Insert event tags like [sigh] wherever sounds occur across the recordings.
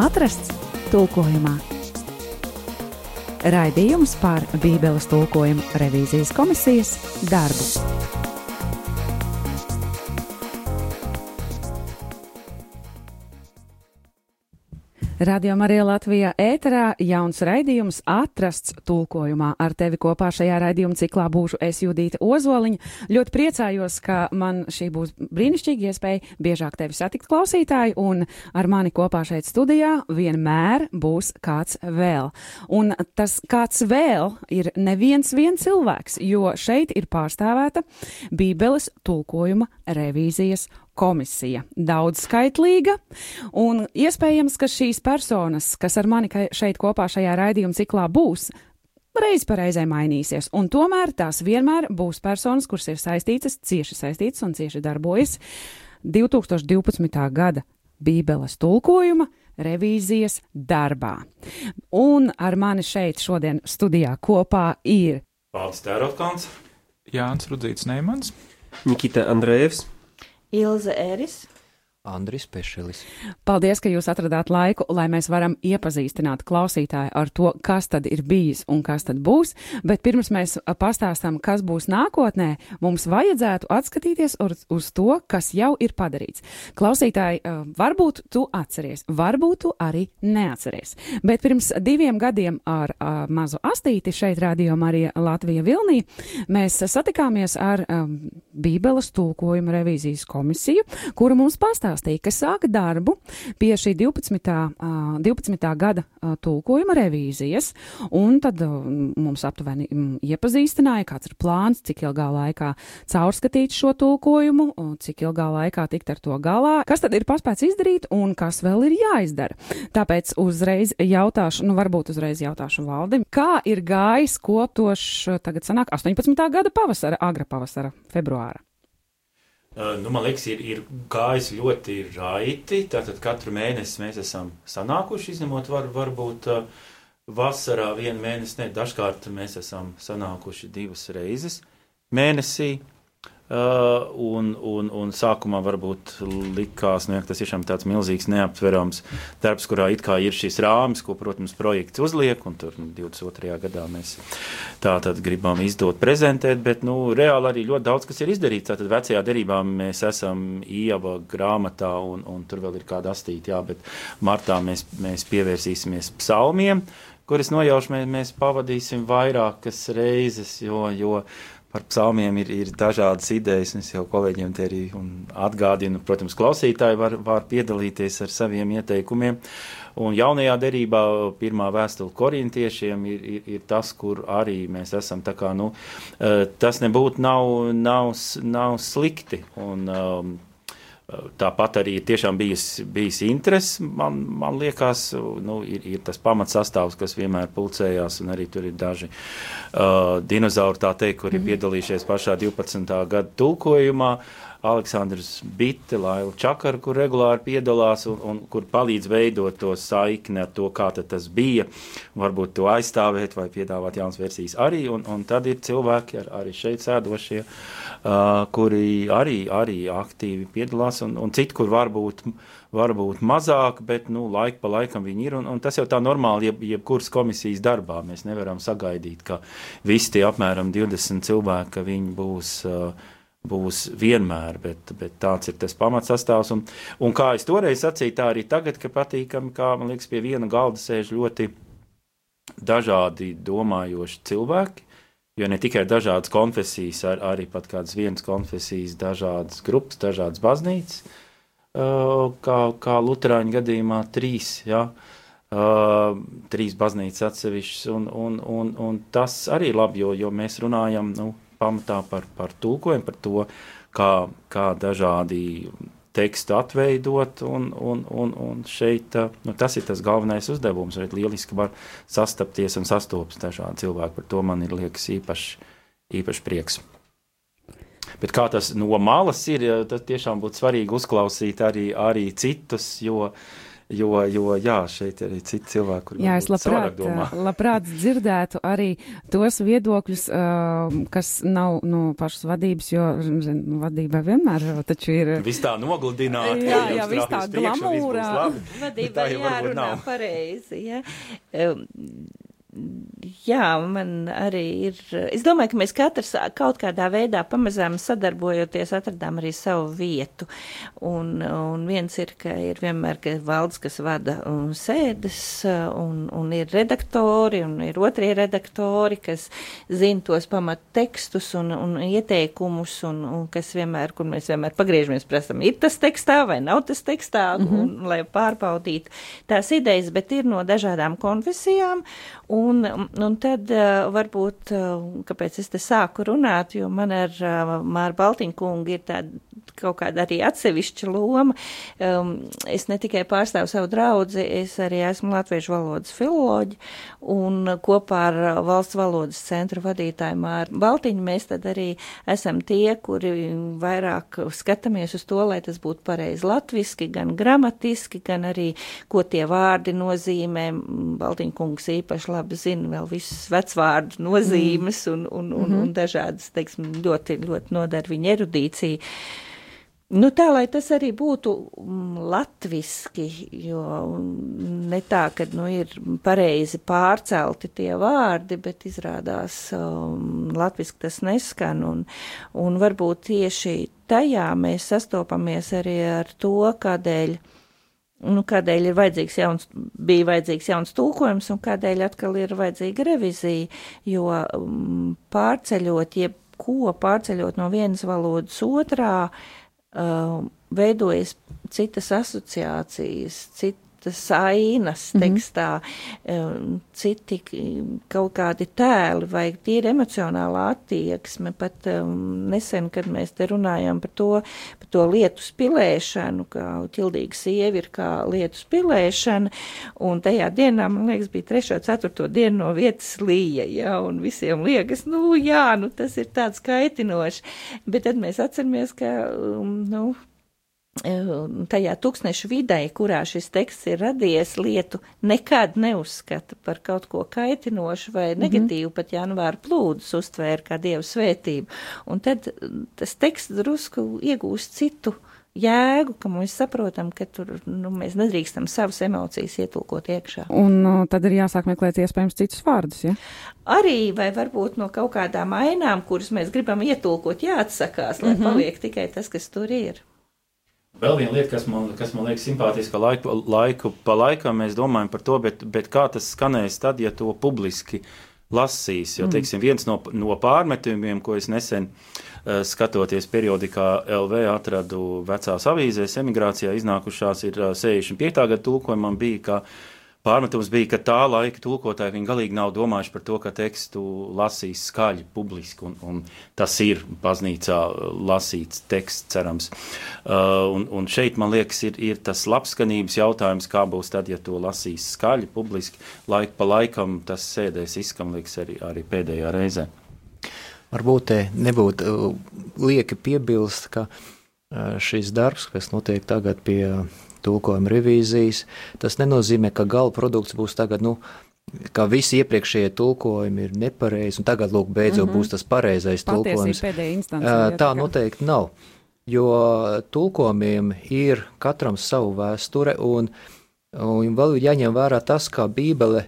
atrasts tulkojumā. Raidījums par Bībeles tulkojumu revīzijas komisijas darbu. Radio Marija Latvijā ēterā jauns raidījums atrasts tulkojumā. Ar tevi kopā šajā raidījuma ciklā būšu es Judīta Ozoliņa. Ļoti priecājos, ka man šī būs brīnišķīga iespēja biežāk tevi satikt klausītāji, un ar mani kopā šeit studijā vienmēr būs kāds vēl. Un tas kāds vēl ir neviens viens cilvēks, jo šeit ir pārstāvēta Bībeles tulkojuma revīzijas komisija. Daudzskaitlīga, un iespējams, ka šīs personas, kas ar mani šeit kopā šajā raidījuma ciklā būs, reiz reizē mainīsies, un tomēr tās vienmēr būs personas, kuras ir saistītas, cieši saistītas un cieši darbojas 2012. gada Bībeles tulkojuma revīzijas darbā. Un ar mani šeit šodien studijā kopā ir Pāvils Tērautkāns, Jānis Rudzīts Neimans, Nikita Andrejevs. Ilse Eris. Andris Pešelis. Paldies, ka jūs atradāt laiku, lai mēs varam iepazīstināt klausītāju ar to, kas tad ir bijis un kas tad būs, bet pirms mēs pastāstām, kas būs nākotnē, mums vajadzētu atskatīties uz, uz to, kas jau ir padarīts. Klausītāji, varbūt tu atceries, varbūt tu arī neatceries, bet pirms diviem gadiem ar uh, mazu astīti šeit rādījumā arī Latvija Vilnī mēs satikāmies ar um, Bībeles tulkojuma revīzijas komisiju, kura mums pastāstīja, pastāstīja, ka sāka darbu pie šī 12. 12. gada tulkojuma revīzijas, un tad mums aptuveni iepazīstināja, kāds ir plāns, cik ilgā laikā caurskatīt šo tulkojumu, cik ilgā laikā tikt ar to galā, kas tad ir paspēts izdarīt un kas vēl ir jāizdara. Tāpēc uzreiz jautāšu, nu varbūt uzreiz jautāšu valdim, kā ir gājis koptošs tagad sanāk 18. gada pavasara, agra pavasara, februāra. Uh, nu, man liekas, ir, ir gājis ļoti raiti. Tātad katru mēnesi mēs esam sanākuši, izņemot var, varbūt uh, vasarā vienu mēnesi, ne, dažkārt mēs esam sanākuši divas reizes mēnesī. Uh, un, un, un sākumā varbūt likās, nu, ka tas ir tāds milzīgs, neaptverams darbs, kurā it kā ir šis rāmis, ko, protams, projekts uzliek, un tur 22. gadā mēs tā tad gribam izdot, prezentēt, bet, nu, reāli arī ļoti daudz, kas ir izdarīts. Tātad vecajā derībā mēs esam ieva grāmatā, un, un tur vēl ir kāda astīta, jā, bet martā mēs, mēs pievērsīsimies psalmiem, kuras nojauši mēs, mēs pavadīsim vairākas reizes, jo, jo par psalmiem ir, ir dažādas idejas, un es jau kolēģiem te arī atgādinu, protams, klausītāji var, var piedalīties ar saviem ieteikumiem. Un jaunajā derībā pirmā vēstule korintiešiem ir, ir, ir tas, kur arī mēs esam kā, nu, eh, tas nebūtu nav, nav, nav slikti. Un, um, Tāpat arī tiešām bijis, bijis interesi. Man, man liekas, nu, ir, ir tas pamatsastāvs, kas vienmēr pulcējās, un arī tur ir daži uh, dinozauri, tā teikt, kuri mm -hmm. piedalījušies pašā 12. gada tulkojumā. Aleksandrs Bitte, Laila Čakara, kur regulāri piedalās un, un kur palīdz veidot to saikni ar to, kā tas bija, varbūt to aizstāvēt vai piedāvāt jaunas versijas arī, un, un tad ir cilvēki ar, arī šeit sēdošie, uh, kuri arī, arī aktīvi piedalās, un, un citi, kur varbūt, varbūt mazāk, bet, nu, laika pa laikam viņi ir, un, un tas jau tā normāli, jeb, jebkuras komisijas darbā, mēs nevaram sagaidīt, ka visi tie apmēram 20 cilvēki, ka viņi būs uh, būs vienmēr, bet, bet tāds ir tas pamatsastāvs. Un, un kā es toreiz sacīju, tā arī tagad, ka patīkami, kā man liekas, pie viena galda sēž ļoti dažādi domājoši cilvēki. Jo ne tikai dažādas konfesijas, ar, arī pat kādas vienas konfesijas, dažādas grupas, dažādas baznīcas, kā, kā Lutāņu gadījumā trīs. Ja, Uh, trīs baznīcas atsevišķas, un, un, un, un tas arī ir labi, jo, jo mēs runājam nu, pamatā par, par tulkojumu, par to, kā, kā dažādi tekstu atveidot, un, un, un, un šeit nu, tas ir tas galvenais uzdevums. Šeit lieliski var sastapties un sastopas dažādi cilvēki. Par to man ir liekas īpaši, īpaši prieks. Bet kā tas no malas ir, tad tiešām būtu svarīgi uzklausīt arī, arī citus, jo, Jo, jo jā, šeit ir arī citi cilvēki, kuriem Jā, es labprāt, labprāt dzirdētu arī tos viedokļus, kas nav no nu, pašas vadības, jo zin, vadība vienmēr taču ir. Viss tā nogludināta. Jā, jā, viss tā glamūrā. Vadībai jārunā pareizi, jā. Um, Jā, man arī ir. Es domāju, ka mēs katrs kaut kādā veidā pamazām sadarbojoties atradām arī savu vietu. Un, un viens ir, ka ir vienmēr ka valdes, kas vada un sēdes, un, un ir redaktori, un ir otrie redaktori, kas zina tos pamat tekstus un, un ieteikumus, un, un kas vienmēr, kur mēs vienmēr pagriežamies, prasam, ir tas tekstā vai nav tas tekstā, mm -hmm. un, lai pārbaudītu tās idejas, bet ir no dažādām konfesijām. Un, un tad uh, varbūt, uh, kāpēc es te sāku runāt, jo man ar uh, Māru Baltiņkungu ir tāda kaut kāda arī atsevišķa loma. Um, es ne tikai pārstāvu savu draudzi, es arī esmu latviešu valodas filoloģi, un kopā ar valsts valodas centru vadītāju Māru Baltiņu mēs tad arī esam tie, kuri vairāk skatāmies uz to, lai tas būtu pareizi latviski, gan gramatiski, gan arī, ko tie vārdi nozīmē. Baltiņkungs īpaši labi zina vēl visus vecvārdu nozīmes un, un, un, un dažādas, teiksim, ļoti, ļoti nodara viņa erudīcija. Nu, tā, lai tas arī būtu mm, latviski, jo ne tā, ka nu, ir pareizi pārcelti tie vārdi, bet izrādās um, latviski tas neskan, un, un varbūt tieši tajā mēs sastopamies arī ar to, kādēļ nu, kādēļ ir vajadzīgs jauns, bija vajadzīgs jauns tulkojums un kādēļ atkal ir vajadzīga revizija, jo um, pārceļot, jebko pārceļot no vienas valodas otrā, uh, veidojas citas asociācijas, cit, citas ainas mhm. tekstā, mm -hmm. citi kaut kādi tēli vai tīri emocionālā attieksme. Pat um, nesen, kad mēs te runājam par to, par to lietu spilēšanu, kā ķildīga sievi ir kā lietu spilēšana, un tajā dienā, man liekas, bija trešo, ceturto dienu no vietas līja, ja, un visiem liekas, nu jā, nu tas ir tāds kaitinoši, bet tad mēs atceramies, ka, um, nu, tajā tūkstnešu vidē, kurā šis teksts ir radies, lietu nekad neuzskata par kaut ko kaitinošu vai mhm. negatīvu, mm -hmm. pat janvāra plūdus uztvēra kā dievu svētību. Un tad tas teksts drusku iegūst citu jēgu, ka mēs saprotam, ka tur nu, mēs nedrīkstam savas emocijas ietulkot iekšā. Un no, tad ir jāsāk meklēt iespējams citus vārdus, ja? Arī, vai varbūt no kaut kādām ainām, kuras mēs gribam ietulkot, jāatsakās, lai mm -hmm. paliek tikai tas, kas tur ir. Vēl viena lieta, kas man, kas man liekas simpātiska, laiku, laiku pa laikam mēs domājam par to, bet, bet kā tas skanēs tad, ja to publiski lasīs. Jo, mm. teiksim, viens no, no pārmetumiem, ko es nesen uh, skatoties periodikā LV atradu vecās avīzēs, emigrācijā iznākušās ir uh, 65. gada tulkojumam bija, ka uh, Pārmetums bija, ka tā laika tulkotāji viņi galīgi nav domājuši par to, ka tekstu lasīs skaļi, publiski, un, un tas ir baznīcā lasīts teksts, cerams. Uh, un, un šeit, man liekas, ir, ir tas labskanības jautājums, kā būs tad, ja to lasīs skaļi, publiski, laika pa laikam tas sēdēs izskam, liekas, arī, arī pēdējā reizē. Varbūt nebūtu uh, lieki piebilst, ka uh, šis darbs, kas notiek tagad pie tulkojuma revīzijas. Tas nenozīmē, ka gala produkts būs tagad, nu, ka visi iepriekšējie tulkojumi ir nepareizi, un tagad, lūk, beidzot mm -hmm. būs tas pareizais tulkojums. Tā noteikti nav, jo tulkojumiem ir katram savu vēsture, un, un vēl jāņem vērā tas, kā Bībele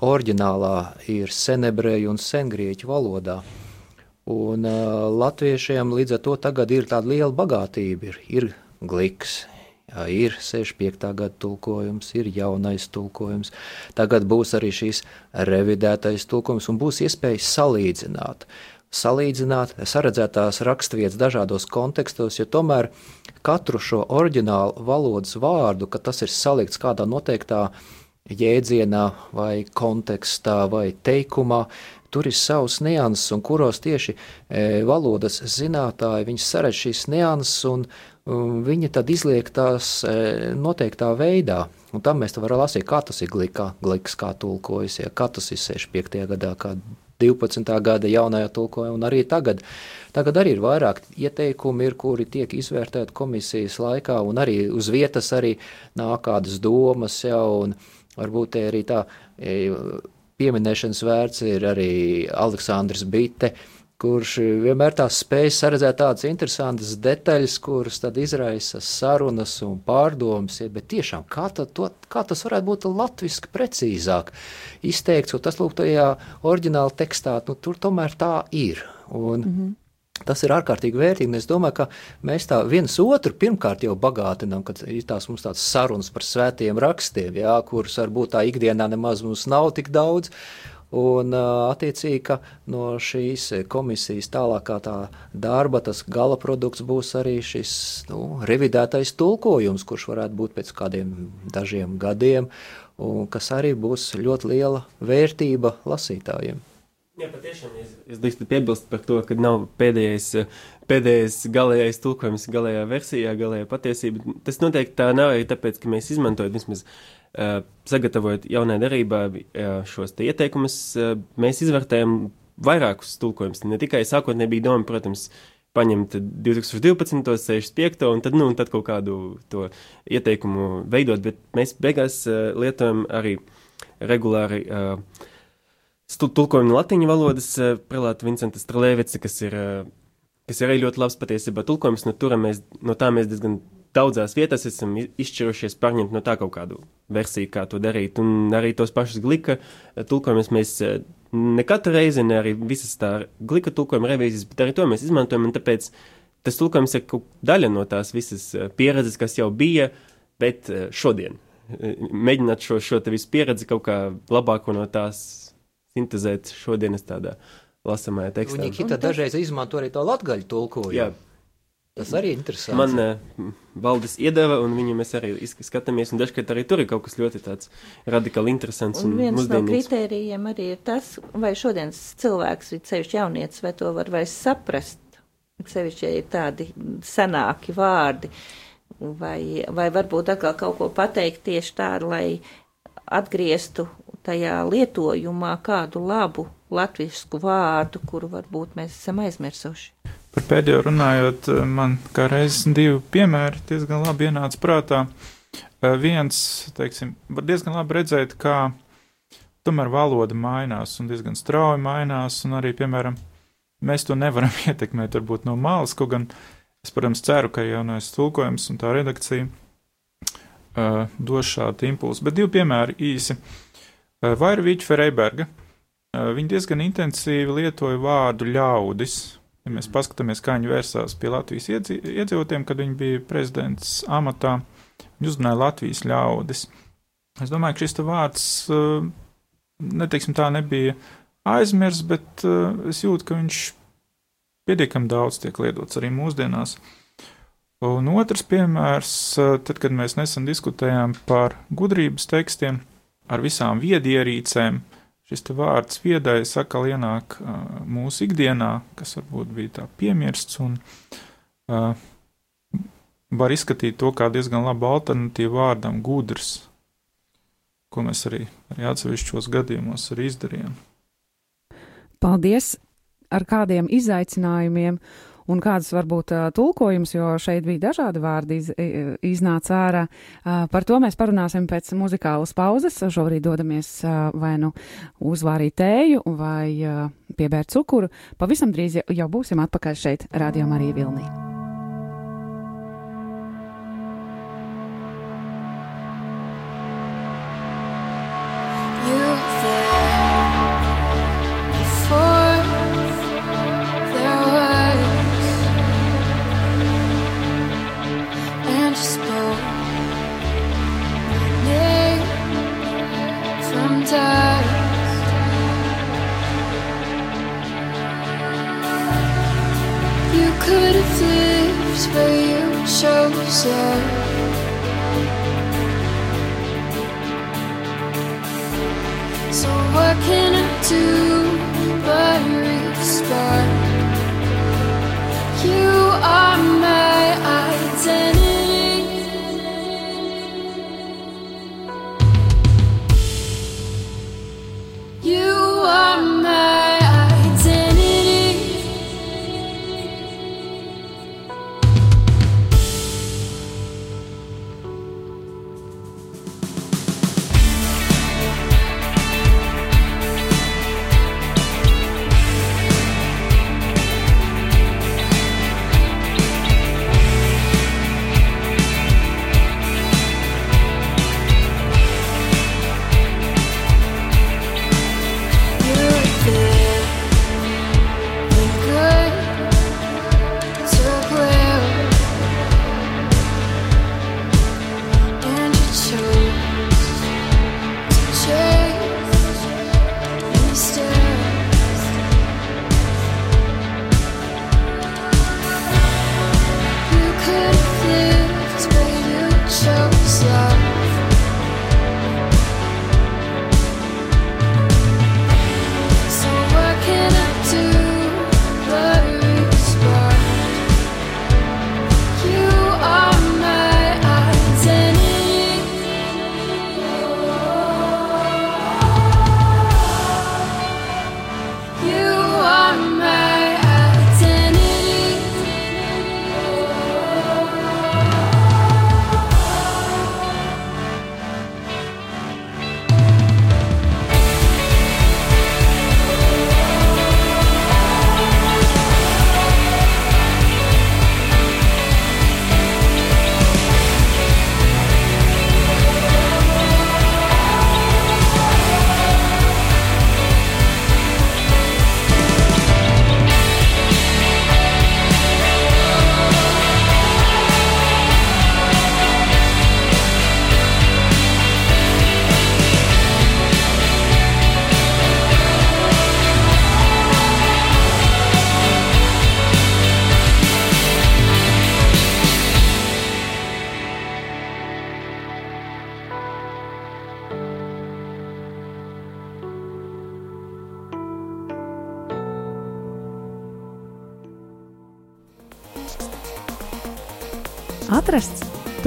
oriģinālā ir senebreju un sengrieķu valodā. Un uh, latviešiem līdz ar to tagad ir tāda liela bagātība. Ir, ir gliks, ir 65. gada tulkojums, ir jaunais tulkojums, tagad būs arī šīs revidētais tulkojums un būs iespēja salīdzināt. Salīdzināt saredzētās raksturvietas dažādos kontekstos, jo tomēr katru šo oriģinālu valodas vārdu, ka tas ir salikts kādā noteiktā jēdzienā vai kontekstā vai teikumā, tur ir savs nianses, un kuros tieši e, valodas zinātāji saredz šīs nianses un, viņi tad izliek tās e, noteiktā veidā. Un tam mēs varam lasīt, kā tas ir glikā, gliks, kā tulkojas, ja, kā tas ir 65. gadā, kā 12. gada jaunajā tulkojumā, un arī tagad. Tagad arī ir vairāk ieteikumi, ir, kuri tiek izvērtēti komisijas laikā, un arī uz vietas arī nāk kādas domas jau, un varbūt arī tā e, pieminēšanas vērts ir arī Aleksandrs Bite, kurš vienmēr tās spēj saredzēt tādas interesantas detaļas, kuras tad izraisa sarunas un pārdomas, bet tiešām kā, to, kā tas varētu būt latviski precīzāk izteikts, un tas lūk tajā oriģināla tekstā, nu tur tomēr tā ir. Un, mm -hmm. Tas ir ārkārtīgi vērtīgi. Es domāju, ka mēs tā viens otru pirmkārt jau bagātinām, kad ir tās mums tādas sarunas par svētiem rakstiem, jā, kurus varbūt tā ikdienā nemaz mums nav tik daudz. Un, attiecīgi, ka no šīs komisijas tālākā tā darba, tas gala produkts būs arī šis nu, revidētais tulkojums, kurš varētu būt pēc kādiem dažiem gadiem, un kas arī būs ļoti liela vērtība lasītājiem. Jā, patiešām es, es drīkstu piebilst par to, ka nav pēdējais, pēdējais galīgais tulkojums, galīgā versijā, galīgā patiesība. Tas noteikti tā nav arī tāpēc, ka mēs izmantojam vismaz uh, sagatavojot jaunai darībai uh, šos te ieteikumus, uh, mēs izvērtējam vairākus tulkojumus. Ne tikai sākotnēji bija doma, protams, paņemt 2012, 65 un tad, nu, un tad kaut kādu to ieteikumu veidot, bet mēs beigās lietojam arī regulāri. Uh, tulkojumu no latīņu valodas eh, prelāta Vincenta Strelēvica, kas ir, eh, kas ir arī ļoti labs patiesībā tulkojums, no, tura mēs, no tā mēs diezgan daudzās vietās esam izšķirušies pārņemt no tā kaut kādu versiju, kā to darīt, un arī tos pašus glika eh, tulkojumus mēs ne katru reizi, ne arī visas tā glika tulkojuma revīzijas, bet arī to mēs izmantojam, tāpēc tas tulkojums ir daļa no tās visas pieredzes, kas jau bija, bet šodien. Mēģināt šo, šo te visu pieredzi kaut kā labāko no tās sintēzēt šodienas tādā lasamajā tekstā. Viņi kita dažreiz izmanto arī to latgaļu tulkojumu. Jā. Tas arī ir interesanti. Man uh, valdes iedeva, un viņu mēs arī skatāmies, un dažkārt arī tur ir kaut kas ļoti tāds radikāli interesants. Un, un viens mūsdienīgs. no kritērijiem arī ir tas, vai šodienas cilvēks, sevišķi jaunietis, vai to var vairs saprast, sevišķi, ja ir tādi senāki vārdi, vai, vai varbūt atkal kaut ko pateikt tieši tā, lai atgrieztu tajā lietojumā kādu labu latviešu vārdu, kuru varbūt mēs esam aizmirsuši. Par pēdējo runājot, man kā reizes divi piemēri diezgan labi ienāca prātā. Eh, viens, teiksim, var diezgan labi redzēt, kā tomēr valoda mainās un diezgan strauji mainās, un arī, piemēram, mēs to nevaram [laughs] ietekmēt varbūt no malas, kaut gan es, protams, ceru, ka jaunais tulkojums un tā redakcija dos šādu impulsu. Bet divi piemēri īsi. Uh, Vairvīķa Freiberga. Uh, viņa diezgan intensīvi lietoja vārdu ļaudis. Ja mēs paskatāmies, kā viņi vērsās pie Latvijas iedzīvotiem, kad viņi bija prezidents amatā, viņi uzrunāja Latvijas ļaudis. Es domāju, ka šis vārds, neteiksim tā, nebija aizmirsts, bet es jūtu, ka viņš pietiekami daudz tiek lietots arī mūsdienās. Uh, Un otrs piemērs, tad, kad mēs nesen diskutējām par gudrības tekstiem ar visām viedierīcēm, šis vārds viedais atkal ienāk uh, mūsu ikdienā, kas varbūt bija tā piemirsts un uh, var izskatīt to kā diezgan labu alternatīvu vārdam gudrs, ko mēs arī, arī atsevišķos gadījumos arī izdarījām. Paldies! Ar kādiem izaicinājumiem un kādas varbūt tulkojums, jo šeit bija dažādi vārdi iz, iznāca ārā. Par to mēs parunāsim pēc muzikālas pauzes. Šobrīd dodamies vai nu uzvārīt tēju vai piebērt cukuru. Pavisam drīz jau būsim atpakaļ šeit, Radio Marija Vilnī. Yeah.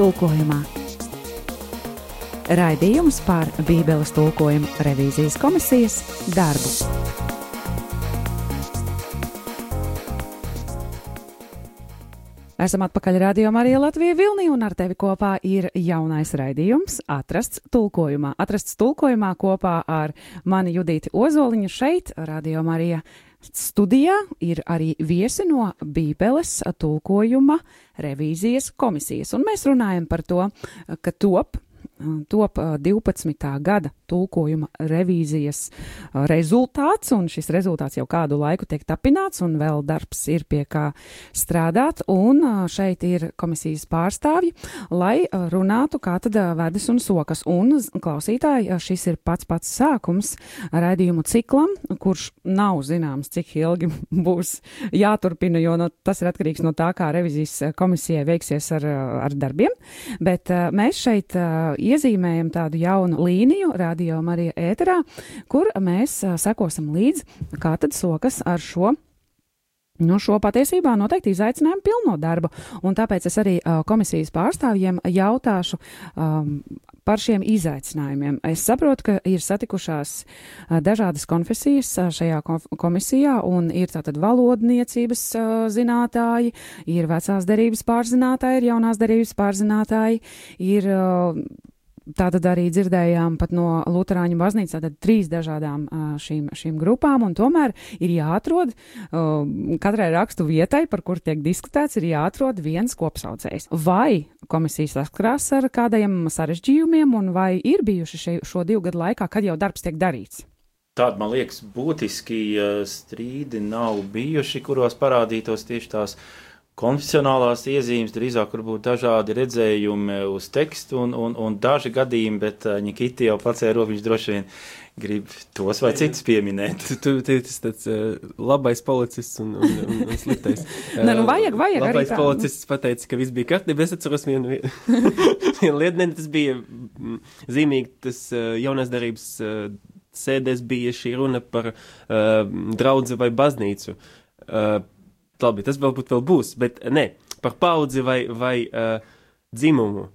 Tulkojumā. Raidījums par Bībeles tulkojumu revīzijas komisijas darbu. Esam atpakaļ rādījumā arī Latvijā Vilnī, un ar tevi kopā ir jaunais raidījums Atrasts tulkojumā. Atrasts tulkojumā kopā ar mani Judīti Ozoliņu šeit, rādījumā arī Studijā ir arī viesi no Bībeles tulkojuma revīzijas komisijas, un mēs runājam par to, ka top top 12. gada tulkojuma revīzijas rezultāts, un šis rezultāts jau kādu laiku tiek tapināts, un vēl darbs ir pie kā strādāt, un šeit ir komisijas pārstāvji, lai runātu, kā tad vedas un sokas. Un, klausītāji, šis ir pats pats sākums raidījumu ciklam, kurš nav zināms, cik ilgi [laughs] būs jāturpina, jo no, tas ir atkarīgs no tā, kā revizijas komisijai veiksies ar, ar darbiem, bet mēs šeit iezīmējam tādu jaunu līniju radio Marija ēterā, kur mēs sekosim līdzi, kā tad sokas ar šo Nu, šo patiesībā noteikti izaicinājumu pilno darbu, un tāpēc es arī uh, komisijas pārstāvjiem jautāšu um, par šiem izaicinājumiem. Es saprotu, ka ir satikušās uh, dažādas konfesijas uh, šajā komisijā, un ir tātad valodniecības uh, zinātāji, ir vecās derības pārzinātāji, ir jaunās derības pārzinātāji, ir uh, Tātad arī dzirdējām pat no Lutāņu baznīcas, tātad trīs dažādām šīm, šīm grupām, un tomēr ir jāatrod katrai rakstu vietai, par kur tiek diskutēts, ir jāatrod viens kopsaucējs. Vai komisijas saskarās ar kādiem sarežģījumiem, un vai ir bijuši še, šo divu gadu laikā, kad jau darbs tiek darīts? Tādi, man liekas, būtiski strīdi nav bijuši, kuros parādītos tieši tās uh, konfesionālās iezīmes, drīzāk varbūt dažādi redzējumi uz tekstu un, un, un daži gadījumi, bet uh, Nikita jau pacēla robiņš droši vien grib tos vai citus pieminēt. Tu, esi tāds uh, labais policists un, un, un, un sliktais. Uh, [laughs] Nē, nu vajag, vajag labais arī tā. policists pateica, ka viss bija kārtībā. Es atceros vienu, [laughs] vienu lietu, ne, tas bija mm, zīmīgi, tas uh, jaunās darības uh, sēdēs bija šī runa par uh, draudzi vai baznīcu. Uh, labi, tas varbūt vēl būs, bet ne, par paudzi vai, vai uh, dzimumu.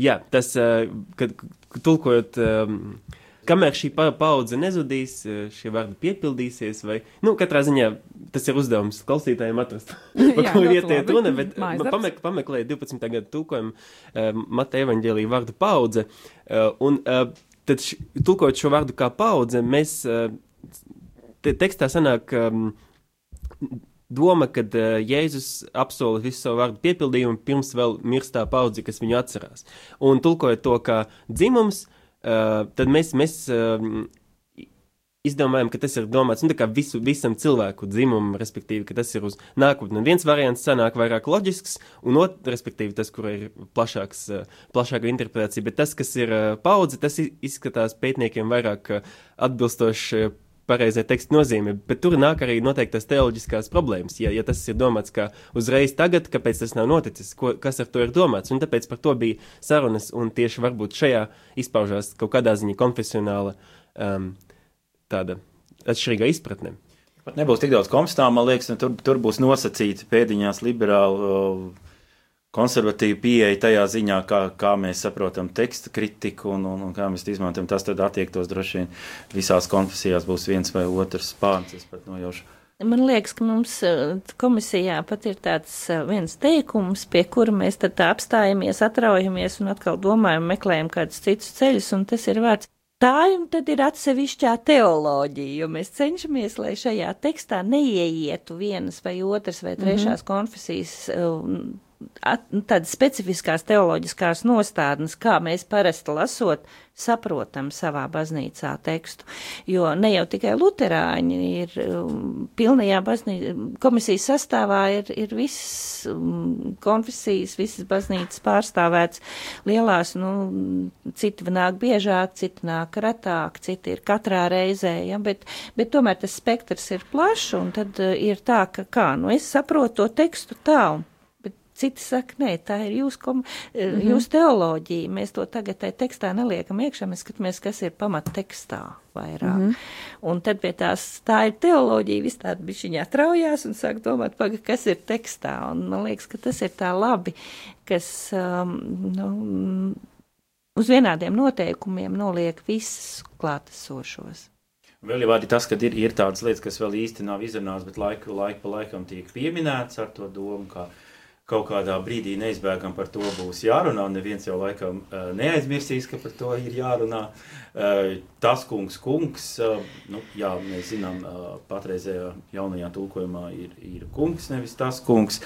Jā, tas, uh, kad tulkojot, um, kamēr šī paudze nezudīs, šie vārdi piepildīsies, vai, nu, katrā ziņā tas ir uzdevums klausītājiem atrast, [laughs] par ko ir ietiet runa, bet pamek, pameklējiet 12. gadu tulkojumu uh, Mata evaņģēlī vārdu paudze, uh, un uh, tad š, tulkojot šo vārdu kā paudze, mēs uh, te, tekstā sanāk um, doma, ka uh, Jēzus apsola visu savu vārdu piepildījumu pirms vēl mirstā paudze, kas viņu atcerās. Un tulkojot to kā dzimums, uh, tad mēs, mēs uh, izdomājam, ka tas ir domāts nu, visu, visam cilvēku dzimumam, respektīvi, ka tas ir uz nākotni. Un viens variants sanāk vairāk loģisks, un otrs, respektīvi, tas, kur ir plašāks, eh, plašāka interpretācija, bet tas, kas ir eh, paudze, tas izskatās pētniekiem vairāk eh, atbilstoši pareizai teksta nozīme, bet tur nāk arī noteiktas teoloģiskās problēmas. Ja, ja tas ir domāts kā uzreiz tagad, kāpēc tas nav noticis, ko, kas ar to ir domāts, un tāpēc par to bija sarunas, un tieši varbūt šajā izpaužās kaut kādā ziņā konfesionāla um, tāda atšķirīga izpratne. Pat nebūs tik daudz komstāma, man liekas, tur, tur būs nosacīta pēdiņās liberāla konservatīva pieeja tajā ziņā, kā, kā mēs saprotam teksta kritiku un, un, un kā mēs izmantojam. Tas tad attiektos droši vien visās konfesijās būs viens vai otrs spārns, es pat nojaušu. Man liekas, ka mums komisijā pat ir tāds viens teikums, pie kura mēs tad tā apstājamies, atraujamies un atkal domājam, meklējam kādus citus ceļus, un tas ir vārds Tā un tad ir atsevišķā teoloģija, jo mēs cenšamies, lai šajā tekstā neieietu vienas vai otras vai trešās mm -hmm. konfesijas at, tādas specifiskās teoloģiskās nostādnes, kā mēs parasti lasot, saprotam savā baznīcā tekstu. Jo ne jau tikai luterāņi ir um, pilnajā baznīcā, komisijas sastāvā ir, ir visas um, konfesijas, visas baznīcas pārstāvēts lielās, nu, citi nāk biežāk, citi nāk retāk, citi ir katrā reizē, ja, bet, bet tomēr tas spektrs ir plašs, un tad uh, ir tā, ka kā, nu, es saprotu to tekstu tā, un Citi saka, nē, tā ir jūsu, kom, mm -hmm. jūsu teoloģija. Mēs to tagad tai tekstā neliekam iekšā, mēs skatāmies, kas ir pamat tekstā vairāk. Mm -hmm. Un tad pie tās, tā ir teoloģija, viss tāda bišķiņā traujās un sāk domāt, paga, kas ir tekstā. Un man liekas, ka tas ir tā labi, kas, um, nu, uz vienādiem noteikumiem noliek visus klātesošos. Vēl jau arī tas, ka ir, ir tādas lietas, kas vēl īsti nav izrunātas, bet laiku, laiku pa laikam tiek pieminēts ar to domu, ka kaut kādā brīdī neizbēgam par to būs jārunā. Neviens jau laikam uh, neaizmirsīs, ka par to ir jārunā. Uh, tas kungs, kungs, uh, nu, jā, mēs zinām, patreizējā jaunajā tulkojumā ir, ir kungs, nevis tas kungs.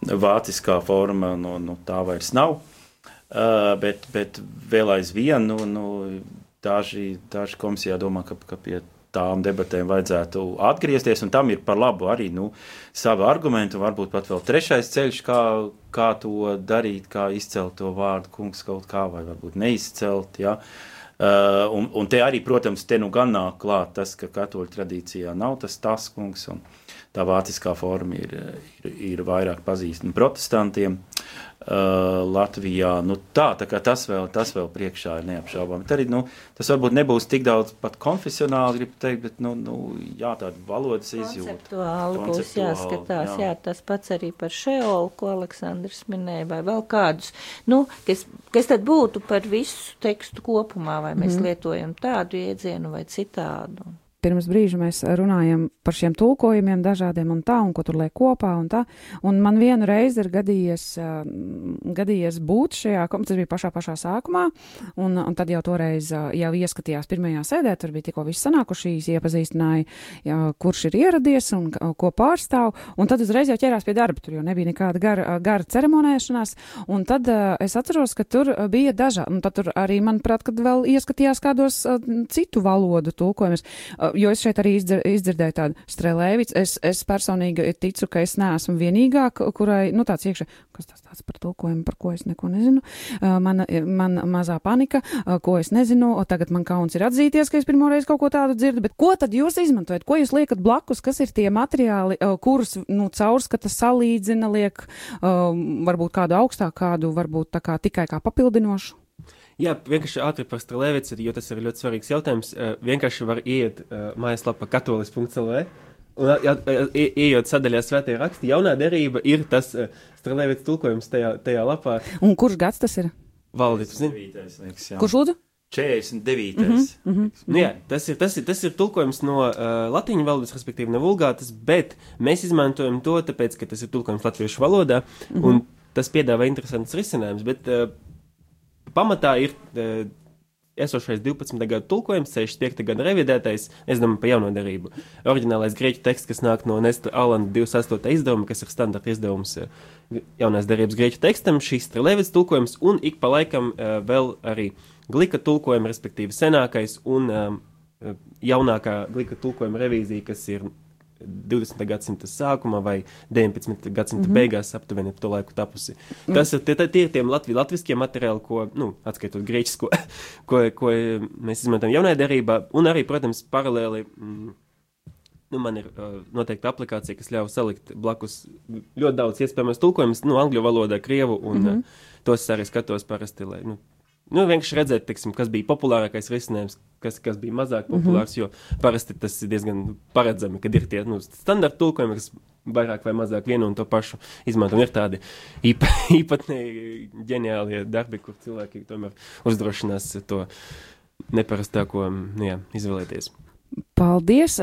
Vāciskā forma no, no tā vairs nav. Bet, bet vēl aizvien nu, nu, daži, daži komisijā domā, ka, ka pie tām debatēm vajadzētu atgriezties, un tam ir par labu arī nu, savu argumentu, varbūt pat vēl trešais ceļš, kā, kā to darīt, kā izcelt to vārdu kungs kaut kā, vai varbūt neizcelt. Ja. Uh, un, un te arī, protams, te nu gan nāk klāt tas, ka katoļu tradīcijā nav tas tas kungs, un tā vāciskā forma ir, ir, ir vairāk pazīstama protestantiem. Uh, Latvijā. Nu, tā, tā tas vēl, tas vēl priekšā ir neapšaubāmi. Arī, nu, tas varbūt nebūs tik daudz pat konfesionāli, gribu teikt, bet, nu, nu jā, tāda valodas izjūta. Konceptuāli būs jāskatās, jā. jā, tas pats arī par šeolu, ko Aleksandrs minēja, vai vēl kādus, nu, kas, kas tad būtu par visu tekstu kopumā, vai mēs mm. lietojam tādu iedzienu vai citādu pirms brīža mēs runājam par šiem tulkojumiem dažādiem un tā, un ko tur liek kopā un tā. Un man vienu reizi ir gadījies, uh, gadījies būt šajā, tas bija pašā pašā sākumā, un, un tad jau toreiz uh, jau ieskatījās pirmajā sēdē, tur bija tikko viss sanākušīs, iepazīstināja, jā, kurš ir ieradies un uh, ko pārstāv, un tad uzreiz jau ķērās pie darba, tur jau nebija nekāda gara, gara ceremonēšanās, un tad uh, es atceros, ka tur bija dažādi, un tad tur arī, manuprāt, kad vēl ieskatījās kādos uh, citu valodu tulkojumus. Uh, jo es šeit arī izdzir, izdzirdēju tādu strēlēvicu. Es, es personīgi ticu, ka es neesmu vienīgā, kurai, nu, tāds iekšā, kas tas tāds par tulkojumu, par ko es neko nezinu. Uh, mana, man mazā panika, uh, ko es nezinu, o tagad man kauns ir atzīties, ka es pirmoreiz kaut ko tādu dzirdu, bet ko tad jūs izmantojat? Ko jūs liekat blakus? Kas ir tie materiāli, uh, kurus, nu, caurskata salīdzina, liek, varbūt kādu augstāku, kādu varbūt tā kā tikai kā papildinošu? Jā, vienkārši ātri par Strelēvicu, jo tas ir ļoti svarīgs jautājums. Uh, vienkārši var iet uh, mājaslapā katolis.lv. Un, ja, ieejot sadaļā svētie raksti, jaunā derība ir tas uh, Strelēvits tulkojums tajā, tajā lapā. Un kurš gads tas ir? Valdīt, zini? Kurš lūdzu? 49. Mm -hmm, mm -hmm. Nu, jā, tas ir, tas ir, tas ir tulkojums no uh, latviešu valodas, respektīvi, no vulgātas, bet mēs izmantojam to, tāpēc, ka tas ir tulkojums latviešu valodā, mm -hmm. un tas piedāvā interesants risinājums. Bet, uh, pamatā ir uh, esošais 12. gada tulkojums, 65. gada revidētais, es domāju, par jauno derību. Oriģinālais grieķu teksts, kas nāk no Nesta Alana 28. izdevuma, kas ir standarta izdevums uh, jaunās derības grieķu tekstam, šīs Trelevits tulkojums, un ik pa laikam uh, vēl arī Glika tulkojuma, respektīvi senākais un jaunākā glika tulkojuma revīzija, kas ir 20. gadsimta sākumā vai 19. gadsimta mm -hmm. beigās aptuveni to laiku tapusi. Mm. Tas ir tie, tie ir tiem latvi, latviskie materiāli, ko, nu, atskaitot grieķisko, [laughs] ko, ko mēs izmantojam jaunajā derībā, un arī, protams, paralēli. Mm, Nu, man ir uh, noteikti aplikācija, kas ļauj salikt blakus ļoti daudz iespējamas tulkojumus, nu, angļu valodā, krievu, un mm -hmm. uh, tos arī skatos parasti, lai, nu, Nu, vienkārši redzēt, teiksim, kas bija populārākais risinājums, kas, kas bija mazāk mhm. populārs. Mm -hmm. Jo parasti tas ir diezgan paredzami, kad ir tie nu, standarta tulkojumi, kas vairāk vai mazāk vienu un to pašu izmanto. Ir tādi īpa, [laughs] īpatnēji ģeniāli darbi, kur cilvēki tomēr uzdrošinās to neparastāko nu, jā, izvēlēties. Paldies!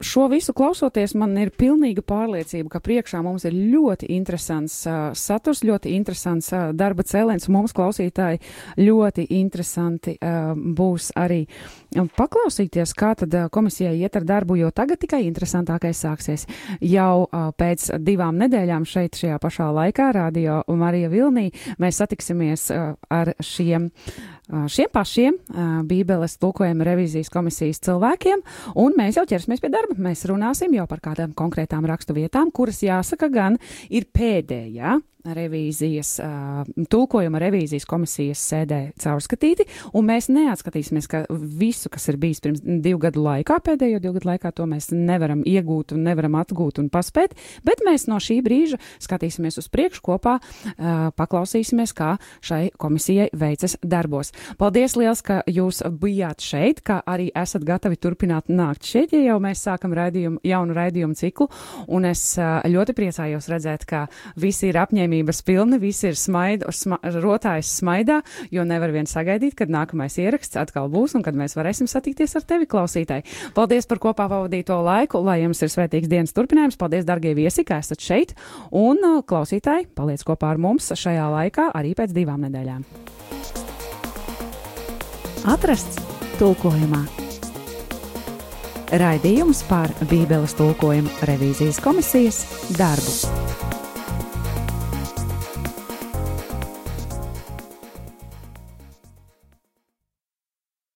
Šo visu klausoties, man ir pilnīga pārliecība, ka priekšā mums ir ļoti interesants uh, saturs, ļoti interesants uh, darba cēliens, mums klausītāji ļoti interesanti uh, būs arī paklausīties, kā tad uh, komisijai iet ar darbu, jo tagad tikai interesantākais sāksies. Jau uh, pēc divām nedēļām šeit šajā pašā laikā, Radio Marija Vilnī, mēs satiksimies uh, ar šiem šiem pašiem Bībeles tulkojuma revizijas komisijas cilvēkiem, un mēs jau ķersimies pie darba. Mēs runāsim jau par kādām konkrētām rakstu vietām, kuras jāsaka gan ir pēdējā revīzijas, tulkojuma revīzijas komisijas sēdē caurskatīti, un mēs neatskatīsimies, ka visu, kas ir bijis pirms divu gadu laikā, pēdējo divu gadu laikā, to mēs nevaram iegūt un nevaram atgūt un paspēt, bet mēs no šī brīža skatīsimies uz priekšu kopā, paklausīsimies, kā šai komisijai veicas darbos. Paldies liels, ka jūs bijāt šeit, ka arī esat gatavi turpināt nākt šeit, ja jau mēs sākam raidījumu, jaunu raidījumu ciklu, un es ļoti priecājos redzēt, ka visi ir apņēmīgi apņēmības pilni, visi ir smaid, sma, rotājs smaidā, jo nevar vien sagaidīt, kad nākamais ieraksts atkal būs un kad mēs varēsim satikties ar tevi, klausītāji. Paldies par kopā pavadīto laiku, lai jums ir svētīgs dienas turpinājums. Paldies, darbie viesi, ka esat šeit, un uh, klausītāji, paliec kopā ar mums šajā laikā arī pēc divām nedēļām. Atrasts tulkojumā. Raidījums par Bībeles tulkojuma revīzijas komisijas darbu.